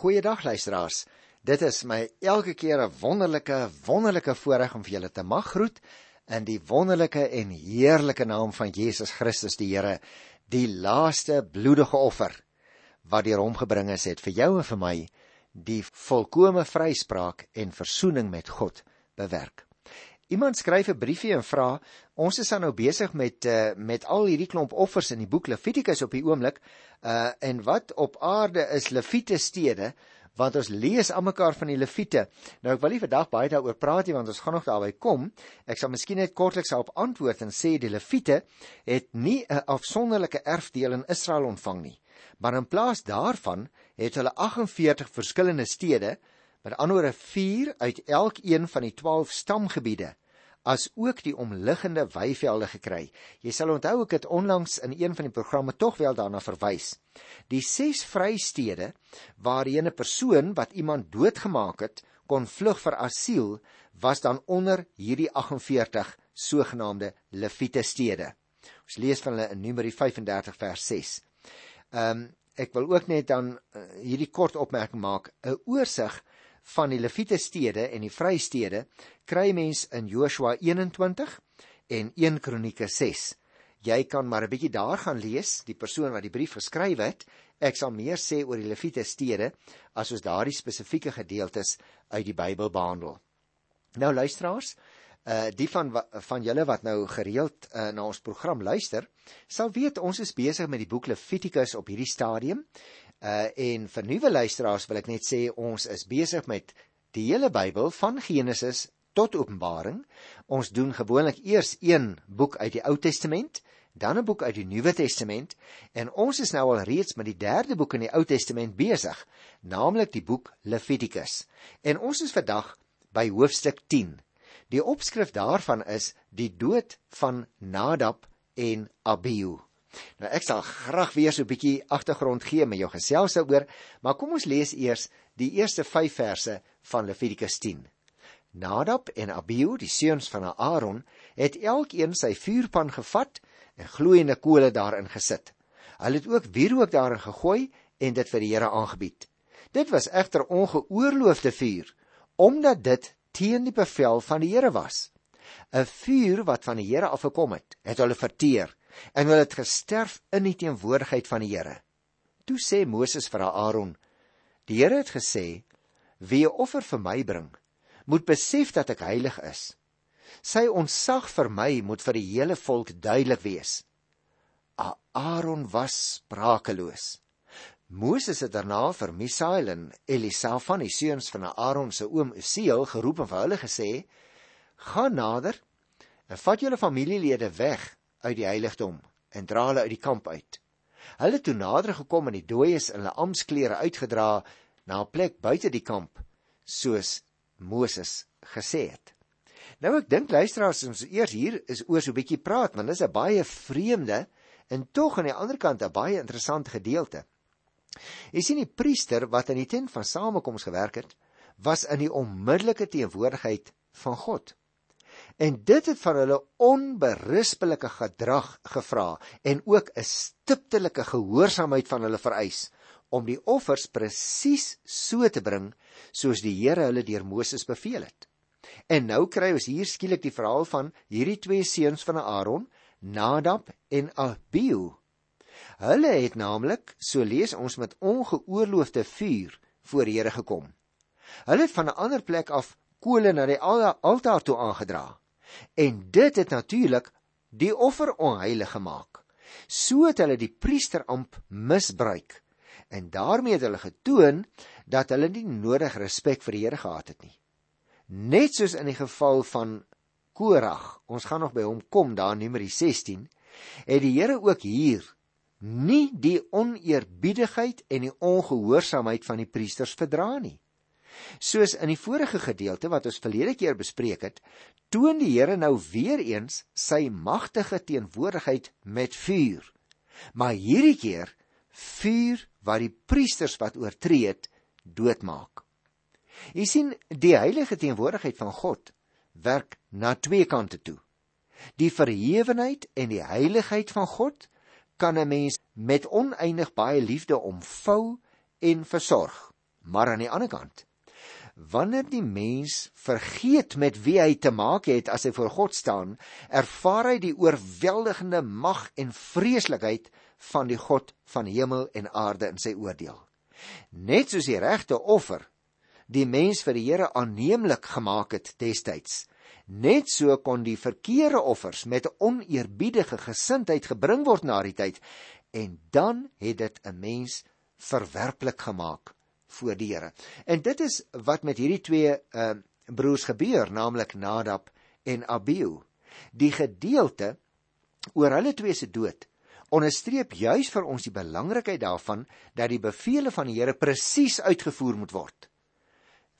Goeiedag luisteraars. Dit is my elke keer 'n wonderlike, wonderlike voorreg om vir julle te mag groet in die wonderlike en heerlike naam van Jesus Christus die Here, die laaste bloedige offer wat deur hom gebring is het vir jou en vir my die volkomme vryspraak en verzoening met God bewerk. Iemand skryf 'n briefie en vra, ons is nou besig met uh, met al hierdie klomp offers in die boek Levitikus op die oomblik, uh en wat op aarde is Levite stede? Want ons lees almekaar van die Lewiete. Nou ek wil nie vandag baie daaroor praat nie want ons gaan nog daarby kom. Ek sal miskien net kortliks daarop antwoord en sê die Lewiete het nie 'n afsonderlike erfdeel in Israel ontvang nie. Maar in plaas daarvan het hulle 48 verskillende stede, met ander woorde 4 uit elkeen van die 12 stamgebiede as ook die omliggende weivelde gekry. Jy sal onthou ek het onlangs in een van die programme tog wel daarna verwys. Die ses vrystede waarheen 'n persoon wat iemand doodgemaak het, kon vlug vir asiel, was dan onder hierdie 48 sogenaamde Lewiete stede. Ons lees van hulle in Numeri 35 vers 6. Ehm um, ek wil ook net dan uh, hierdie kort opmerking maak, 'n oorsig van die Lewiete stede en die vrystede kry mens in Joshua 21 en 1 Kronieke 6. Jy kan maar 'n bietjie daar gaan lees, die persoon wat die brief geskryf het. Ek sal meer sê oor die Lewiete stede as ons daardie spesifieke gedeeltes uit die Bybel behandel. Nou luisteraars, uh die van van julle wat nou gereeld uh, na ons program luister, sal weet ons is besig met die boek Levitikus op hierdie stadium. Uh en vir nuwe luisteraars wil ek net sê ons is besig met die hele Bybel van Genesis tot Openbaring. Ons doen gewoonlik eers een boek uit die Ou Testament, dan 'n boek uit die Nuwe Testament en ons is nou al reeds met die derde boek in die Ou Testament besig, naamlik die boek Levitikus. En ons is vandag by hoofstuk 10. Die opskrif daarvan is die dood van Nadab en Abihu. Nou ek sal graag weer so 'n bietjie agtergrond gee met jou gesels daaroor, maar kom ons lees eers die eerste 5 verse van Levitikus 10. Nadab en Abihu, die seuns van Aaron, het elkeen sy vuurpan gevat en gloeiende kole daarin gesit. Hulle het ook wierook daarin gegooi en dit vir die Here aangebied. Dit was egter ongeoorloofde vuur, omdat dit teen die bevel van die Here was. 'n Vuur wat van die Here afgekom het, het hulle verteer en hulle het gesterf in die teenwoordigheid van die Here. Toe sê Moses vir Aaron: "Die Here het gesê: Wie 'n offer vir my bring, moet besef dat ek heilig is. Sy ontsag vir my moet vir die hele volk duidelik wees." Aaron was sprakeloos. Moses het daarna vir Misael en Elisafan, die seuns van Aaron se oom Usiel, geroep en vir hulle gesê: "Gaan nader en vat julle familielede weg uit die heiligdom en dra hulle uit die kamp uit. Hulle toe nader gekom en die dooies in hulle ampsklere uitgedra na 'n plek buite die kamp soos Moses gesê het. Nou ek dink luisteraars ons eers hier is oor so 'n bietjie praat want dit is 'n baie vreemde en tog aan die ander kant 'n baie interessante gedeelte. Jy sien die priester wat in die tent van samekoms gewerk het, was in die onmiddellike teenwoordigheid van God en dit het van hulle onberispelike gedrag gevra en ook 'n stiptelike gehoorsaamheid van hulle vereis om die offers presies so te bring soos die Here hulle deur Moses beveel het. En nou kry ons hier skielik die verhaal van hierdie twee seuns van Aaron, Nadab en Abihu. Hulle het naamlik, so lees ons met ongeoorloofde vuur voor die Here gekom. Hulle het van 'n ander plek af kole na die altaar toe aangedra. En dit het natuurlik die offer onheilig gemaak. So het hulle die priesteramp misbruik en daarmee het hulle getoon dat hulle nie nodig respek vir die Here gehad het nie. Net soos in die geval van Korag, ons gaan nog by hom kom daar in Numeri 16, het die Here ook hier nie die oneerbiedigheid en die ongehoorsaamheid van die priesters verdra nie. Soos in die vorige gedeelte wat ons verlede keer bespreek het, toon die Here nou weer eens sy magtige teenwoordigheid met vuur. Maar hierdie keer vuur wat die priesters wat oortree het doodmaak. Jy sien, die heilige teenwoordigheid van God werk na twee kante toe. Die verhewenheid en die heiligheid van God kan 'n mens met oneindig baie liefde omvou en versorg. Maar aan die ander kant, wanneer die mens vergeet met wie hy te maak het as hy voor God staan, ervaar hy die oorweldigende mag en vreeslikheid van die God van hemel en aarde in sy oordeel. Net soos die regte offer die mens vir die Here aanneemlik gemaak het destyds, net so kon die verkeerde offers met oneerbiedige gesindheid gebring word na die tyd en dan het dit 'n mens verwerplik gemaak voor die Here. En dit is wat met hierdie twee uh broers gebeur, naamlik Nadab en Abihu. Die gedeelte oor hulle twee se dood onderstreep juis vir ons die belangrikheid daarvan dat die beveelings van die Here presies uitgevoer moet word.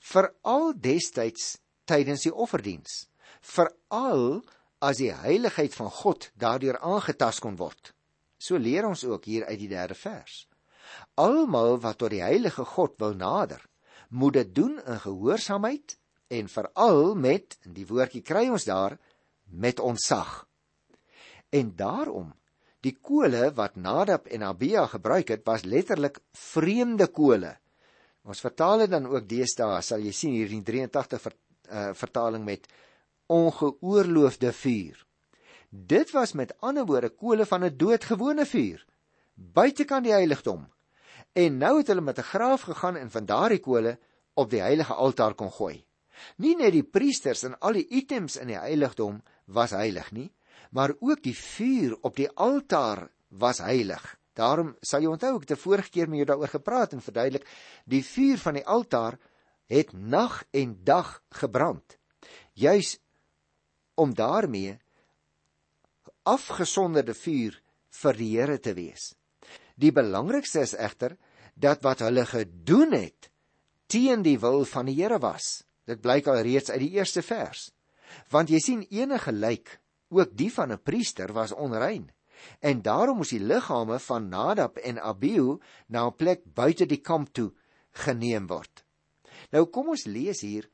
Veral destyds tydens die offerdiens, veral as die heiligheid van God daardeur aangetast kon word. So leer ons ook hier uit die derde vers. Almal wat tot die heilige God wil nader, moet dit doen in gehoorsaamheid en veral met, en die woordjie kry ons daar, met ontzag. En daarom die kole wat Nadab en Abia gebruik het, was letterlik vreemde kole. Ons vertaal dit dan ook deesdae, sal jy sien hier in 83 ver, uh, vertaling met ongeoorloofde vuur. Dit was met ander woorde kole van 'n doodgewone vuur buitekant die heiligdom. En nou het hulle met 'n graaf gegaan en van daardie kole op die heilige altaar kon gooi. Nie net die priesters en al die items in die heiligdom was heilig nie, maar ook die vuur op die altaar was heilig. Daarom sal jy onthou ek het die vorige keer met jou daaroor gepraat en verduidelik, die vuur van die altaar het nag en dag gebrand. Juis om daarmee afgesonderde vuur vir die Here te wees. Die belangrikste is egter dat wat hulle gedoen het teen die wil van die Here was. Dit blyk al reeds uit die eerste vers. Want jy sien enige lijk, ook die van 'n priester was onrein. En daarom moes die liggame van Nadab en Abihu na 'n plek buite die kamp toe geneem word. Nou kom ons lees hier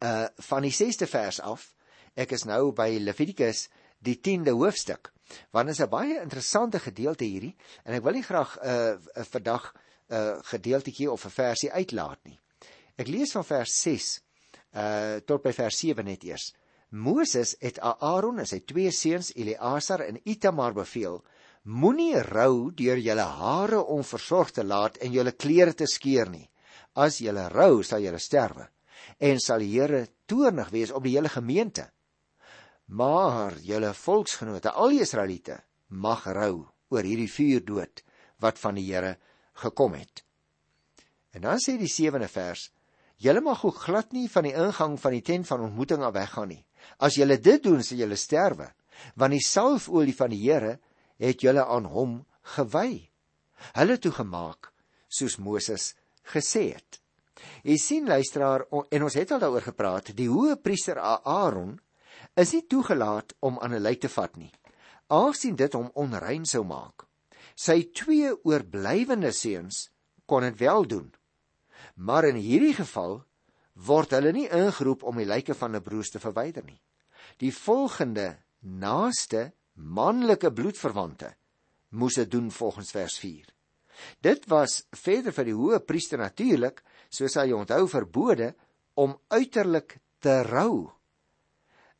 uh van die 6ste vers af. Ek is nou by Levitikus die 10de hoofstuk. Want is 'n baie interessante gedeelte hierdie en ek wil nie graag 'n uh, 'n vandag 'n uh, gedeeltjie of 'n versie uitlaat nie. Ek lees van vers 6 uh tot by vers 7 net eers. Moses het Aaron en sy twee seuns Eleazar en Itamar beveel: Moenie rou deur julle hare onversorg te laat en julle klere te skeur nie. As julle rou, sal julle sterwe en sal die Here toornig wees op die hele gemeente. Maar julle volksgenote, al die Israeliete, mag rou oor hierdie vuurdood wat van die Here gekom het. En dan sê die 7de vers: Julle mag ook glad nie van die ingang van die tent van ontmoeting af weggaan nie. As julle dit doen, sal julle sterwe, want die salfolie van die Here het julle aan hom gewy. Hulle toe gemaak soos Moses gesê het. Jy sien luisteraar en ons het al daaroor gepraat, die hoë priester Aaron is nie toegelaat om aan 'n lijk te vat nie. Aangesien dit hom onrein sou maak. Sy twee oorblywende seuns kon dit wel doen. Maar in hierdie geval word hulle nie ingeroep om die lyke van 'n broers te verwyder nie. Die volgende naaste manlike bloedverwante moes dit doen volgens vers 4. Dit was verder vir die hoë priester natuurlik, soos hy onthou verbode om uiterlik te rou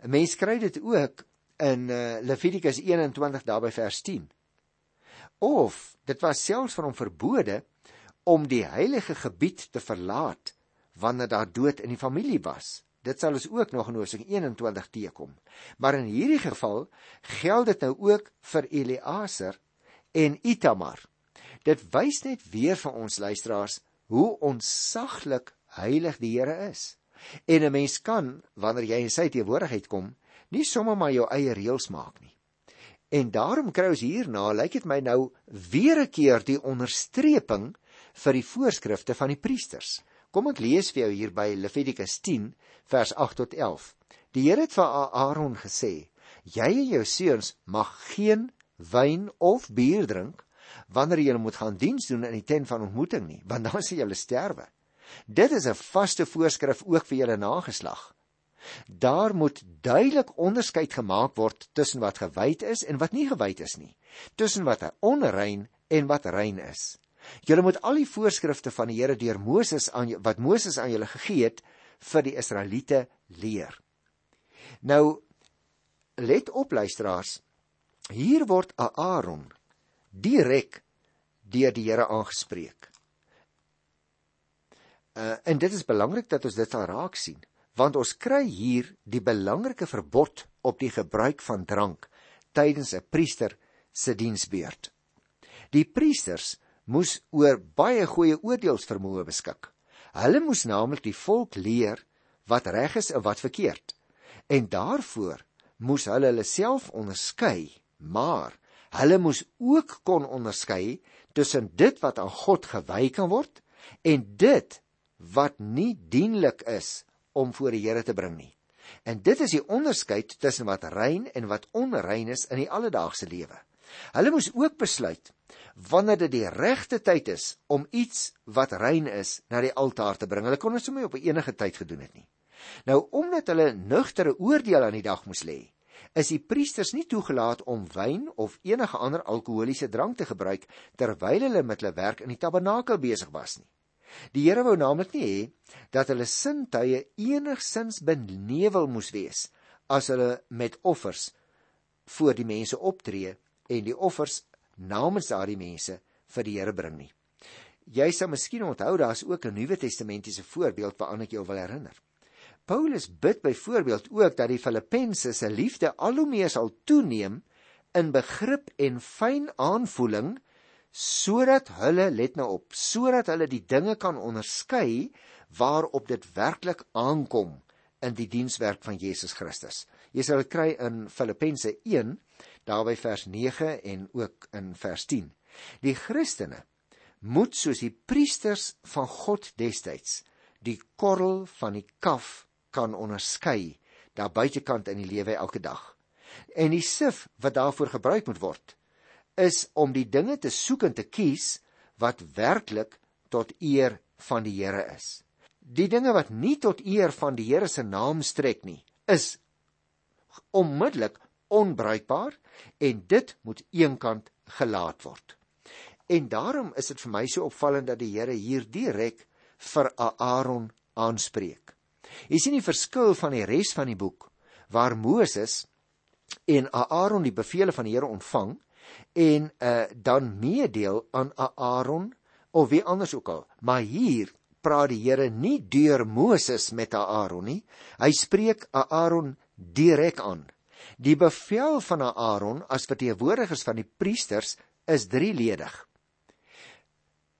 'n Mens kry dit ook in uh, Levitikus 21 daarby vers 10. Of dit was selfs vir hom verbode om die heilige gebied te verlaat wanneer daar dood in die familie was. Dit sal ons ook nog in Hosea 21 teekom. Maar in hierdie geval geld dit nou ook vir Eleazar en Itamar. Dit wys net weer vir ons luisteraars hoe onsaglik heilig die Here is. En 'n mens kan, wanneer jy in sy teenwoordigheid kom, nie sommer maar jou eie reëls maak nie. En daarom kry ons hierna, lyk dit my nou weer 'n keer die onderstreping vir die voorskrifte van die priesters. Kom ek lees vir jou hier by Levitikus 10 vers 8 tot 11. Die Here het vir Aaron gesê: "Jy en jou seuns mag geen wyn of bier drink wanneer jy moet gaan diens doen in die tent van ontmoeting nie, want dan sal jy sterwe." Dit is 'n vaste voorskrif ook vir julle nageslag. Daar moet duidelik onderskeid gemaak word tussen wat gewyd is en wat nie gewyd is nie, tussen wat onrein en wat rein is. Julle moet al die voorskrifte van die Here deur Moses aan wat Moses aan julle gegee het vir die Israeliete leer. Nou let op luisteraars. Hier word Aaron direk deur die Here aangespreek. Uh, en dit is belangrik dat ons dit sal raak sien, want ons kry hier die belangrike verbod op die gebruik van drank tydens 'n priester se diensbeurt. Die priesters moes oor baie goeie oordeelsvermoë beskik. Hulle moes naamlik die volk leer wat reg is en wat verkeerd. En daarvoor moes hulle hulle self onderskei, maar hulle moes ook kon onderskei tussen dit wat aan God gewy kan word en dit wat nie dienlik is om voor die Here te bring nie. En dit is die onderskeid tussen wat rein en wat onrein is in die alledaagse lewe. Hulle moes ook besluit wanneer dit die regte tyd is om iets wat rein is na die altaar te bring. Hulle kon dit sommer op enige tyd gedoen het nie. Nou omdat hulle nugtere oordeel aan die dag moes lê, is die priesters nie toegelaat om wyn of enige ander alkoholiese drank te gebruik terwyl hulle met hulle werk in die tabernakel besig was nie. Die Here wou naamlik nie hê dat hulle sintuie enigsins benevel moes wees as hulle met offers voor die mense optree en die offers namens daardie mense vir die Here bring nie. Jy sal miskien onthou daar's ook 'n Nuwe Testamentiese voorbeeld waaraan ek jou wil herinner. Paulus bid byvoorbeeld ook dat die Filippense se liefde al hoe meer sal toeneem in begrip en fyn aanvoeling sodat hulle let nou op sodat hulle die dinge kan onderskei waarop dit werklik aankom in die dienswerk van Jesus Christus. Jy sal dit kry in Filippense 1 daarby vers 9 en ook in vers 10. Die Christene moet soos die priesters van God destyds die korrel van die kaf kan onderskei daar buitekant in die lewe elke dag. En die sif wat daarvoor gebruik moet word is om die dinge te soek en te kies wat werklik tot eer van die Here is. Die dinge wat nie tot eer van die Here se naam strek nie, is onmiddellik onbruikbaar en dit moet eenkant gelaat word. En daarom is dit vir my so opvallend dat die Here hier direk vir Aaron aanspreek. Jy sien die verskil van die res van die boek waar Moses en Aaron die bevele van die Here ontvang en uh, dan meedeel aan Aaron of wie anders ook al. Maar hier praat die Here nie deur Moses met Aaron nie. Hy spreek Aaron direk aan. Die bevel van Aaron as verteenwoordigers van die priesters is drieledig.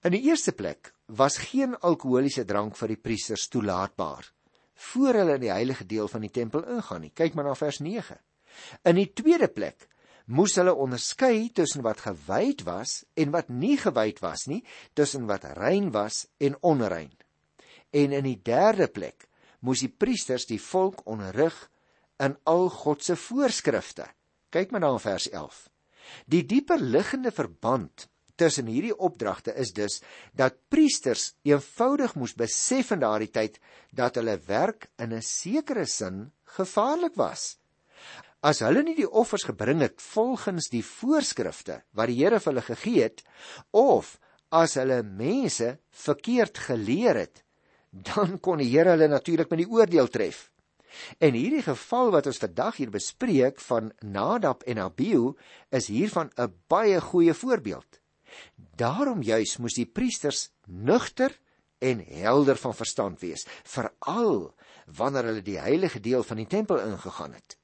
In die eerste plek was geen alkoholiese drank vir die priesters toelaatbaar voor hulle in die heilige deel van die tempel ingaan nie. Kyk maar na vers 9. In die tweede plek moes hulle onderskei tussen wat gewyd was en wat nie gewyd was nie, tussen wat rein was en onrein. En in die derde plek moes die priesters die volk onderrig in al God se voorskrifte. Kyk maar na vers 11. Die dieper liggende verband tussen hierdie opdragte is dus dat priesters eenvoudig moes besef in daardie tyd dat hulle werk in 'n sekere sin gevaarlik was. As hulle nie die offers gebring het volgens die voorskrifte wat die Here vir hulle gegee het of as hulle mense verkeerd geleer het, dan kon die Here hulle natuurlik met die oordeel tref. En hierdie geval wat ons vandag hier bespreek van Nadab en Abihu is hiervan 'n baie goeie voorbeeld. Daarom juis moes die priesters nugter en helder van verstand wees, veral wanneer hulle die heilige deel van die tempel ingegaan het.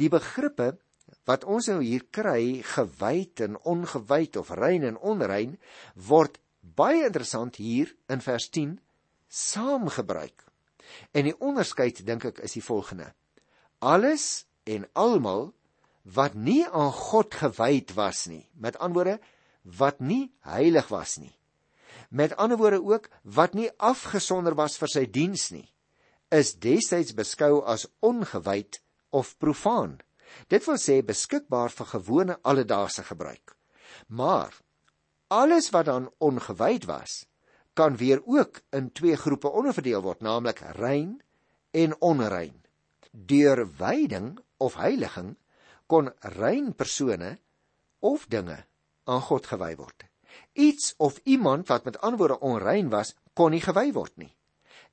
Die begrippe wat ons nou hier kry, gewyd en ongewyd of rein en onrein, word baie interessant hier in vers 10 saamgebruik. En die onderskeid dink ek is die volgende: Alles en almal wat nie aan God gewyd was nie. Met ander woorde, wat nie heilig was nie. Met ander woorde ook wat nie afgesonder was vir sy diens nie, is destyds beskou as ongewyd of profaan. Dit wil sê beskikbaar vir gewone alledaagse gebruik. Maar alles wat dan ongewyd was, kan weer ook in twee groepe onderverdeel word, naamlik rein en onrein. Deur wyding of heiliging kon rein persone of dinge aan God gewy word. Iets of iemand wat met antwoorde onrein was, kon nie gewy word nie.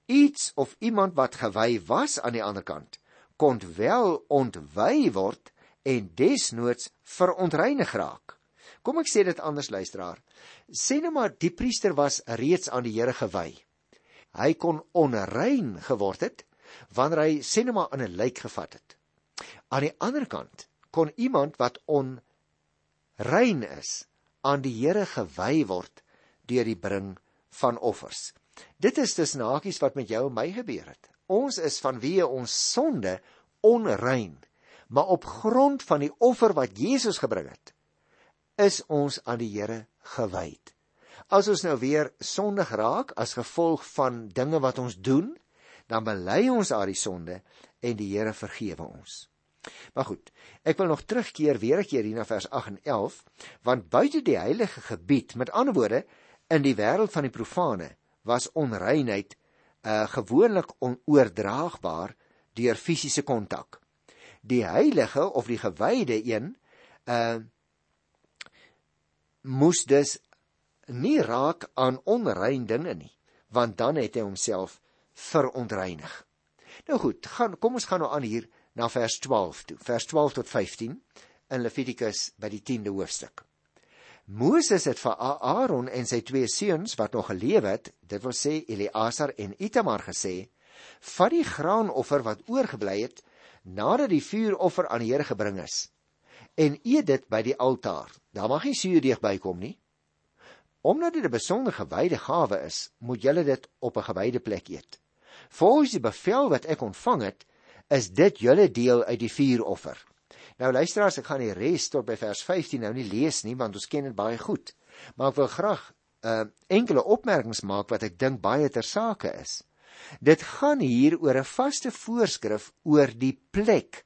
Iets of iemand wat gewy was aan die ander kant, kon wel ontwy word en desnoods verontreinig raak. Kom ek sê dit anders luisteraar. Sê nou maar die priester was reeds aan die Here gewy. Hy kon onrein geword het wanneer hy sê nou maar aan 'n lijk gevat het. Aan die ander kant kon iemand wat onrein is aan die Here gewy word deur die bring van offers. Dit is dus nakies wat met jou en my gebeur het. Ons is vanweë ons sonde onrein, maar op grond van die offer wat Jesus gebring het, is ons aan die Here gewy. As ons nou weer sondig raak as gevolg van dinge wat ons doen, dan bely ons daardie sonde en die Here vergewe ons. Maar goed, ek wil nog terugkeer weer keer hier na vers 8 en 11, want buite die heilige gebied, met ander woorde, in die wêreld van die profane, was onreinheid uh gewoonlik onoordraagbaar deur fisiese kontak. Die heilige of die gewyde een uh moes dus nie raak aan onrein dinge nie, want dan het hy homself verontreinig. Nou goed, gaan kom ons gaan nou aan hier na vers 12 toe. Vers 12 tot 15 in Levitikus by die 10de hoofstuk. Moses het vir Aaron en sy twee seuns wat nog geleef het, dit wil sê Eleazar en Itamar gesê: "Vat die graanoffer wat oorgebly het nadat die vuuroffer aan die Here gebring is en eet dit by die altaar. Daar mag nie suurdeeg bykom nie. Omdat dit 'n besonder gewyde gawe is, moet julle dit op 'n gewyde plek eet. Volgens die bevel wat ek ontvang het, is dit julle deel uit die vuuroffer. Nou luisteraars, ek gaan die res tot by vers 15 nou nie lees nie want ons ken dit baie goed. Maar ek wil graag uh, enkele opmerkings maak wat ek dink baie ter sake is. Dit gaan hier oor 'n vaste voorskrif oor die plek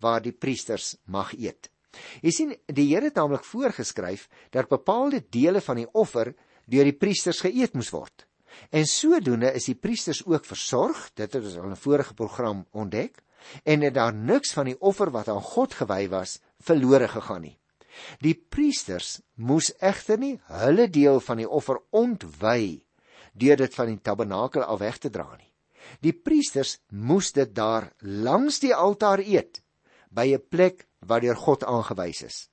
waar die priesters mag eet. Jy sien, die Here het naamlik voorgeskryf dat bepaalde dele van die offer deur die priesters geëet moes word. En sodoende is die priesters ook versorg, dit het ons al in 'n vorige program ontdek, en het daar niks van die offer wat aan God gewy was verlore gegaan nie. Die priesters moes egter nie hulle deel van die offer ontwy deur dit van die tabernakel af weg te dra nie. Die priesters moes dit daar langs die altaar eet by 'n plek waar deur God aangewys is.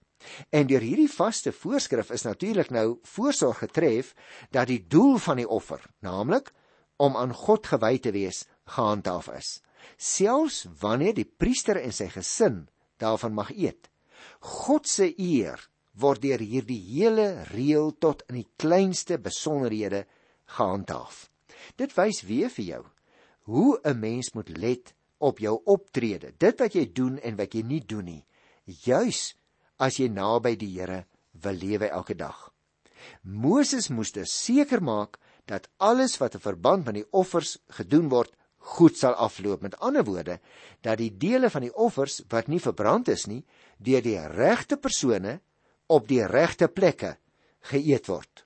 En deur hierdie vaste voorskrif is natuurlik nou voorsorg getref dat die doel van die offer, naamlik om aan God gewy te wees, gehandhaaf is. Selfs wanneer die priester en sy gesin daarvan mag eet. God se eer word deur hierdie hele reël tot in die kleinste besonderhede gehandhaaf. Dit wys weer vir jou hoe 'n mens moet let op jou optrede, dit wat jy doen en wat jy nie doen nie, juis as jy naby die Here wil lewe elke dag. Moses moes dus seker maak dat alles wat in verband met die offers gedoen word, goed sal afloop. Met ander woorde, dat die dele van die offers wat nie verbrand is nie, deur die regte persone op die regte plekke geëet word.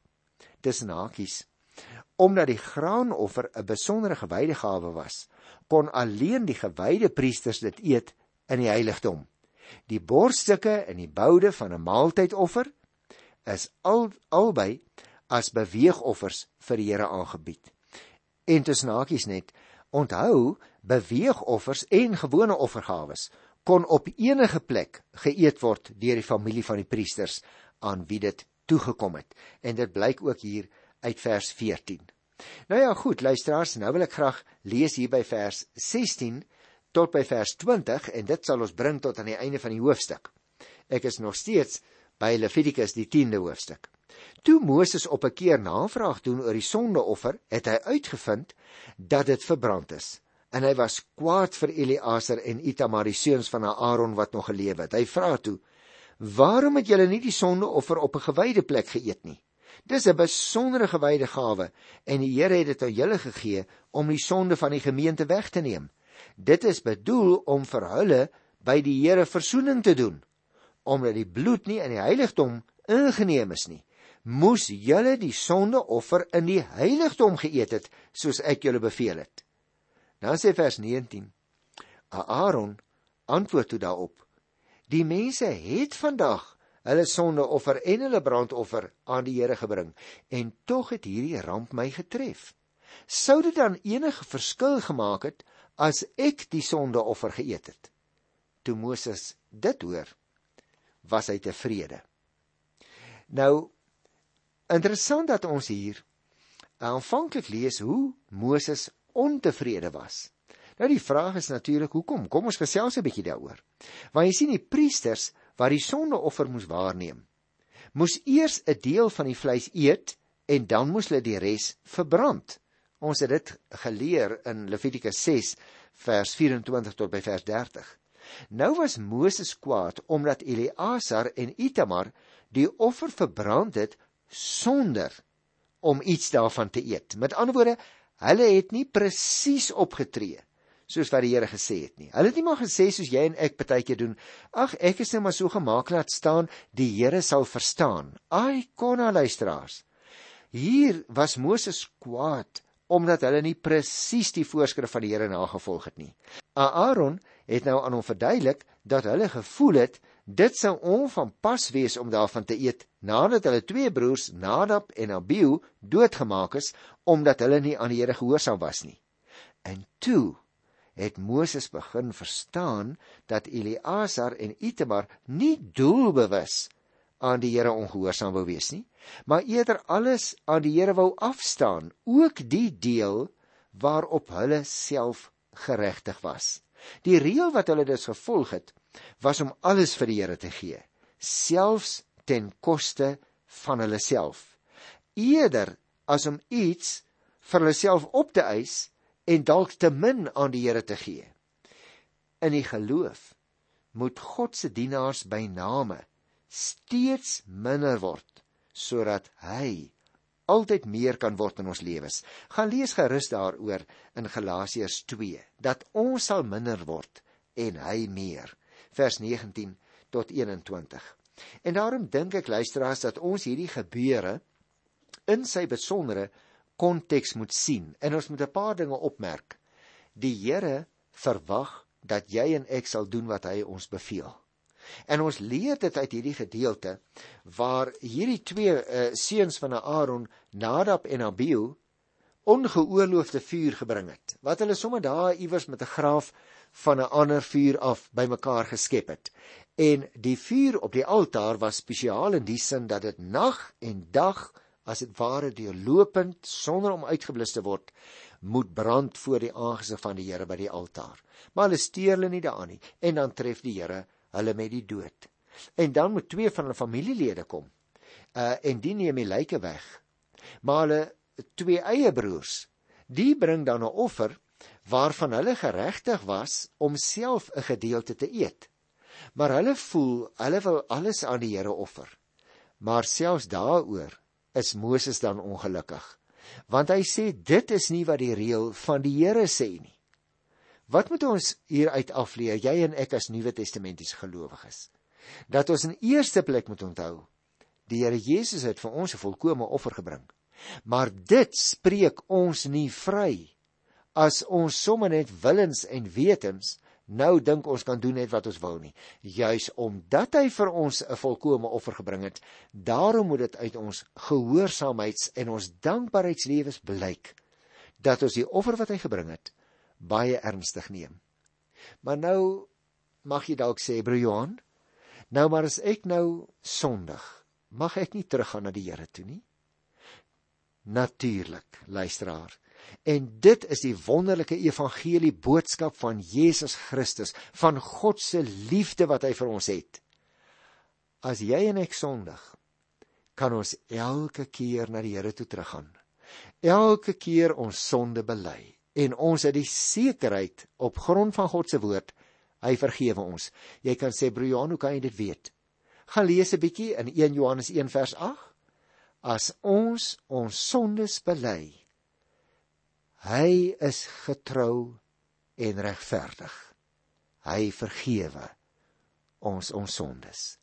Dis nakies. Omdat die graanoffer 'n besondere gewyde gawe was, kon alleen die gewyde priesters dit eet in die heiligdom. Die borstukke en die boude van 'n maaltydoffer is al albei as beweegoffers vir die Here aangebied. En tussen hakies net, onthou, beweegoffers en gewone offergawes kon op enige plek geëet word deur die familie van die priesters aan wie dit toegekom het. En dit blyk ook hier uit vers 14. Nou ja, goed, luisteraars, nou wil ek graag lees hier by vers 16 tot by vers 20 en dit sal ons bring tot aan die einde van die hoofstuk. Ek is nog steeds by Levitikus die 10de hoofstuk. Toe Moses op 'n keer navraag doen oor die sondeoffer, het hy uitgevind dat dit verbrand is. En hy was kwaad vir Eleazar en Itamar die seuns van Aaron wat nog geleef het. Hy vra toe: "Waarom het julle nie die sondeoffer op 'n gewyde plek geëet nie? Dis 'n besondere gewyde gawe en die Here het dit aan julle gegee om die sonde van die gemeente weg te neem." Dit is bedoel om vir hulle by die Here verzoening te doen. Omdat die bloed nie in die heiligdom ingeneem is nie, moes julle die sondeoffer in die heiligdom geëet het, soos ek julle beveel het. Dan sê vers 19: Aaron antwoord toe daarop: Die mense het vandag hulle sondeoffer en hulle brandoffer aan die Here gebring en tog het hierdie ramp my getref. Sou dit dan enige verskil gemaak het as ek die sondeoffer geëet het? Toe Moses dit hoor, was hy tevrede. Nou interessant dat ons hier aanvanklik lees hoe Moses ontevrede was. Nou die vraag is natuurlik hoekom? Kom ons gesels 'n bietjie daaroor. Want jy sien die priesters wat die sondeoffer moes waarneem, moes eers 'n deel van die vleis eet en dan moes hulle die res verbrand. Ons het dit geleer in Levitikus 6 vers 24 tot by vers 30. Nou was Moses kwaad omdat Eleazar en Itamar die offer verbrand het sonder om iets daarvan te eet. Met ander woorde, hulle het nie presies opgetree soos wat die Here gesê het nie. Hulle het nie maar gesê soos jy en ek baie keer doen. Ag, ek is net maar so gemaak laat staan, die Here sal verstaan. Ai, konna luisteraars. Hier was Moses kwaad omdat hulle nie presies die voorskrif van die Here nagevolg het nie. Aaron het nou aan hom verduidelik dat hulle gevoel het dit sou onvanpas wees om daarvan te eet nadat hulle twee broers Nadab en Abihu doodgemaak is omdat hulle nie aan die Here gehoorsaam was nie. En toe het Moses begin verstaan dat Eleazar en Itamar nie doelbewus aan die Here ongehoorsaam wou wees nie, maar eerder alles aan die Here wou afstaan, ook die deel waarop hulle self geregtig was. Die reël wat hulle dus gevolg het, was om alles vir die Here te gee, selfs ten koste van hulle self. Eerder as om iets vir hulle self op te eis en dalk te min aan die Here te gee. In die geloof moet God se dienaars by name steeds minder word sodat hy altyd meer kan word in ons lewens. Gaan lees gerus daaroor in Galasiërs 2 dat ons sal minder word en hy meer. Vers 19 tot 21. En daarom dink ek luisteraars dat ons hierdie gebeure in sy besondere konteks moet sien en ons moet 'n paar dinge opmerk. Die Here verwag dat jy en ek sal doen wat hy ons beveel. En ons leer dit uit hierdie gedeelte waar hierdie twee uh, seuns van Aaron, Nadab en Abihu, ongeoorloofde vuur gebring het. Wat hulle sommer daar iewers met 'n graaf van 'n ander vuur af bymekaar geskep het. En die vuur op die altaar was spesiaal in die sin dat dit nag en dag as dit ware deurlopend sonder om uitgeblus te word moet brand voor die aangesig van die Here by die altaar. Maar hulle steur hulle nie daaraan nie en dan tref die Here hulle met die dood. En dan moet twee van hulle familielede kom. Uh en die neem die lyke weg. Maar hulle twee eie broers, die bring dan 'n offer waarvan hulle geregtig was om self 'n gedeelte te eet. Maar hulle voel hulle wil alles aan die Here offer. Maar selfs daaroor is Moses dan ongelukkig. Want hy sê dit is nie wat die reël van die Here sê nie. Wat moet ons hieruit afleer, jy en ek as Nuwe Testamentiese gelowiges? Dat ons in eerste plek moet onthou, die Here Jesus het vir ons 'n volkomme offer gebring. Maar dit spreek ons nie vry as ons sommer net willens en wetens nou dink ons kan doen net wat ons wil nie. Juis omdat hy vir ons 'n volkomme offer gebring het, daarom moet dit uit ons gehoorsaamheids en ons dankbaarheidslewens blyk dat ons die offer wat hy gebring het baie ernstig neem. Maar nou mag jy dalk sê, broer Johan, nou maar as ek nou sondig, mag ek nie teruggaan na die Here toe nie? Natuurlik, luisteraar. En dit is die wonderlike evangelie boodskap van Jesus Christus, van God se liefde wat hy vir ons het. As jy en ek sondig, kan ons elke keer na die Here toe teruggaan. Elke keer ons sonde bely en ons het die sekerheid op grond van God se woord, hy vergewe ons. Jy kan sê broer Johan, hoe kan jy dit weet? Gaan lees 'n bietjie in 1 Johannes 1 vers 8. As ons ons sondes bely, Hy is getrou en regverdig. Hy vergewe ons ons sondes.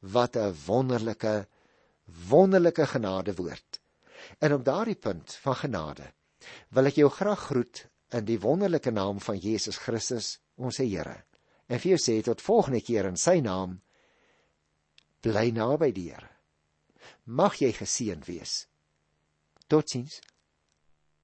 Wat 'n wonderlike wonderlike genadewoord. En op daardie punt van genade wil ek jou graag groet in die wonderlike naam van Jesus Christus, ons Here. En vir jou sê tot volgende keer in sy naam. bly naby die Here. Mag jy geseën wees. Totsiens.